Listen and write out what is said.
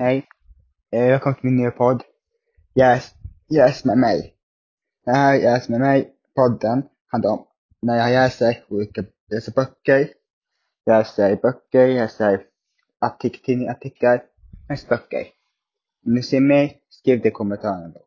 Hej. Eh, Välkommen till min nya podd. Yes, yes med mig. Det här är Yes med mig, podden, handlar om när jag läser olika läser böcker. Jag läser böcker, jag läser artik tidningartiklar, mest böcker. Om ni ser mig, skriv det i kommentarerna då.